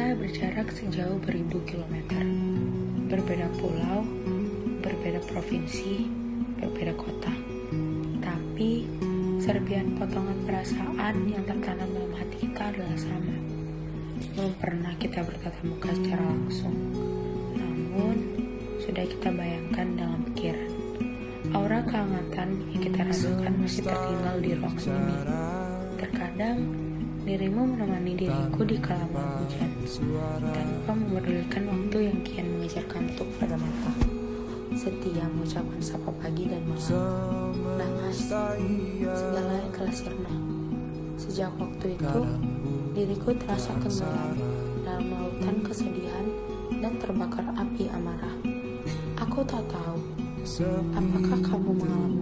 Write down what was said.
Kita berjarak sejauh beribu kilometer. Berbeda pulau, berbeda provinsi, berbeda kota. Tapi serpian potongan perasaan yang tertanam dalam hati kita adalah sama. Belum pernah kita bertatap muka secara langsung. Namun, sudah kita bayangkan dalam pikiran. Aura kehangatan yang kita rasakan masih tertinggal di ruangan ini. Terkadang, dirimu menemani diriku di kala malam hujan, tanpa memerlukan waktu yang kian mengejar kantuk pada mata. Setia mengucapkan sapa pagi dan malam. Mas, segalanya telah sirna. Sejak waktu itu, diriku terasa tenggelam dalam lautan kesedihan dan terbakar api amarah. Aku tak tahu, apakah kamu mengalami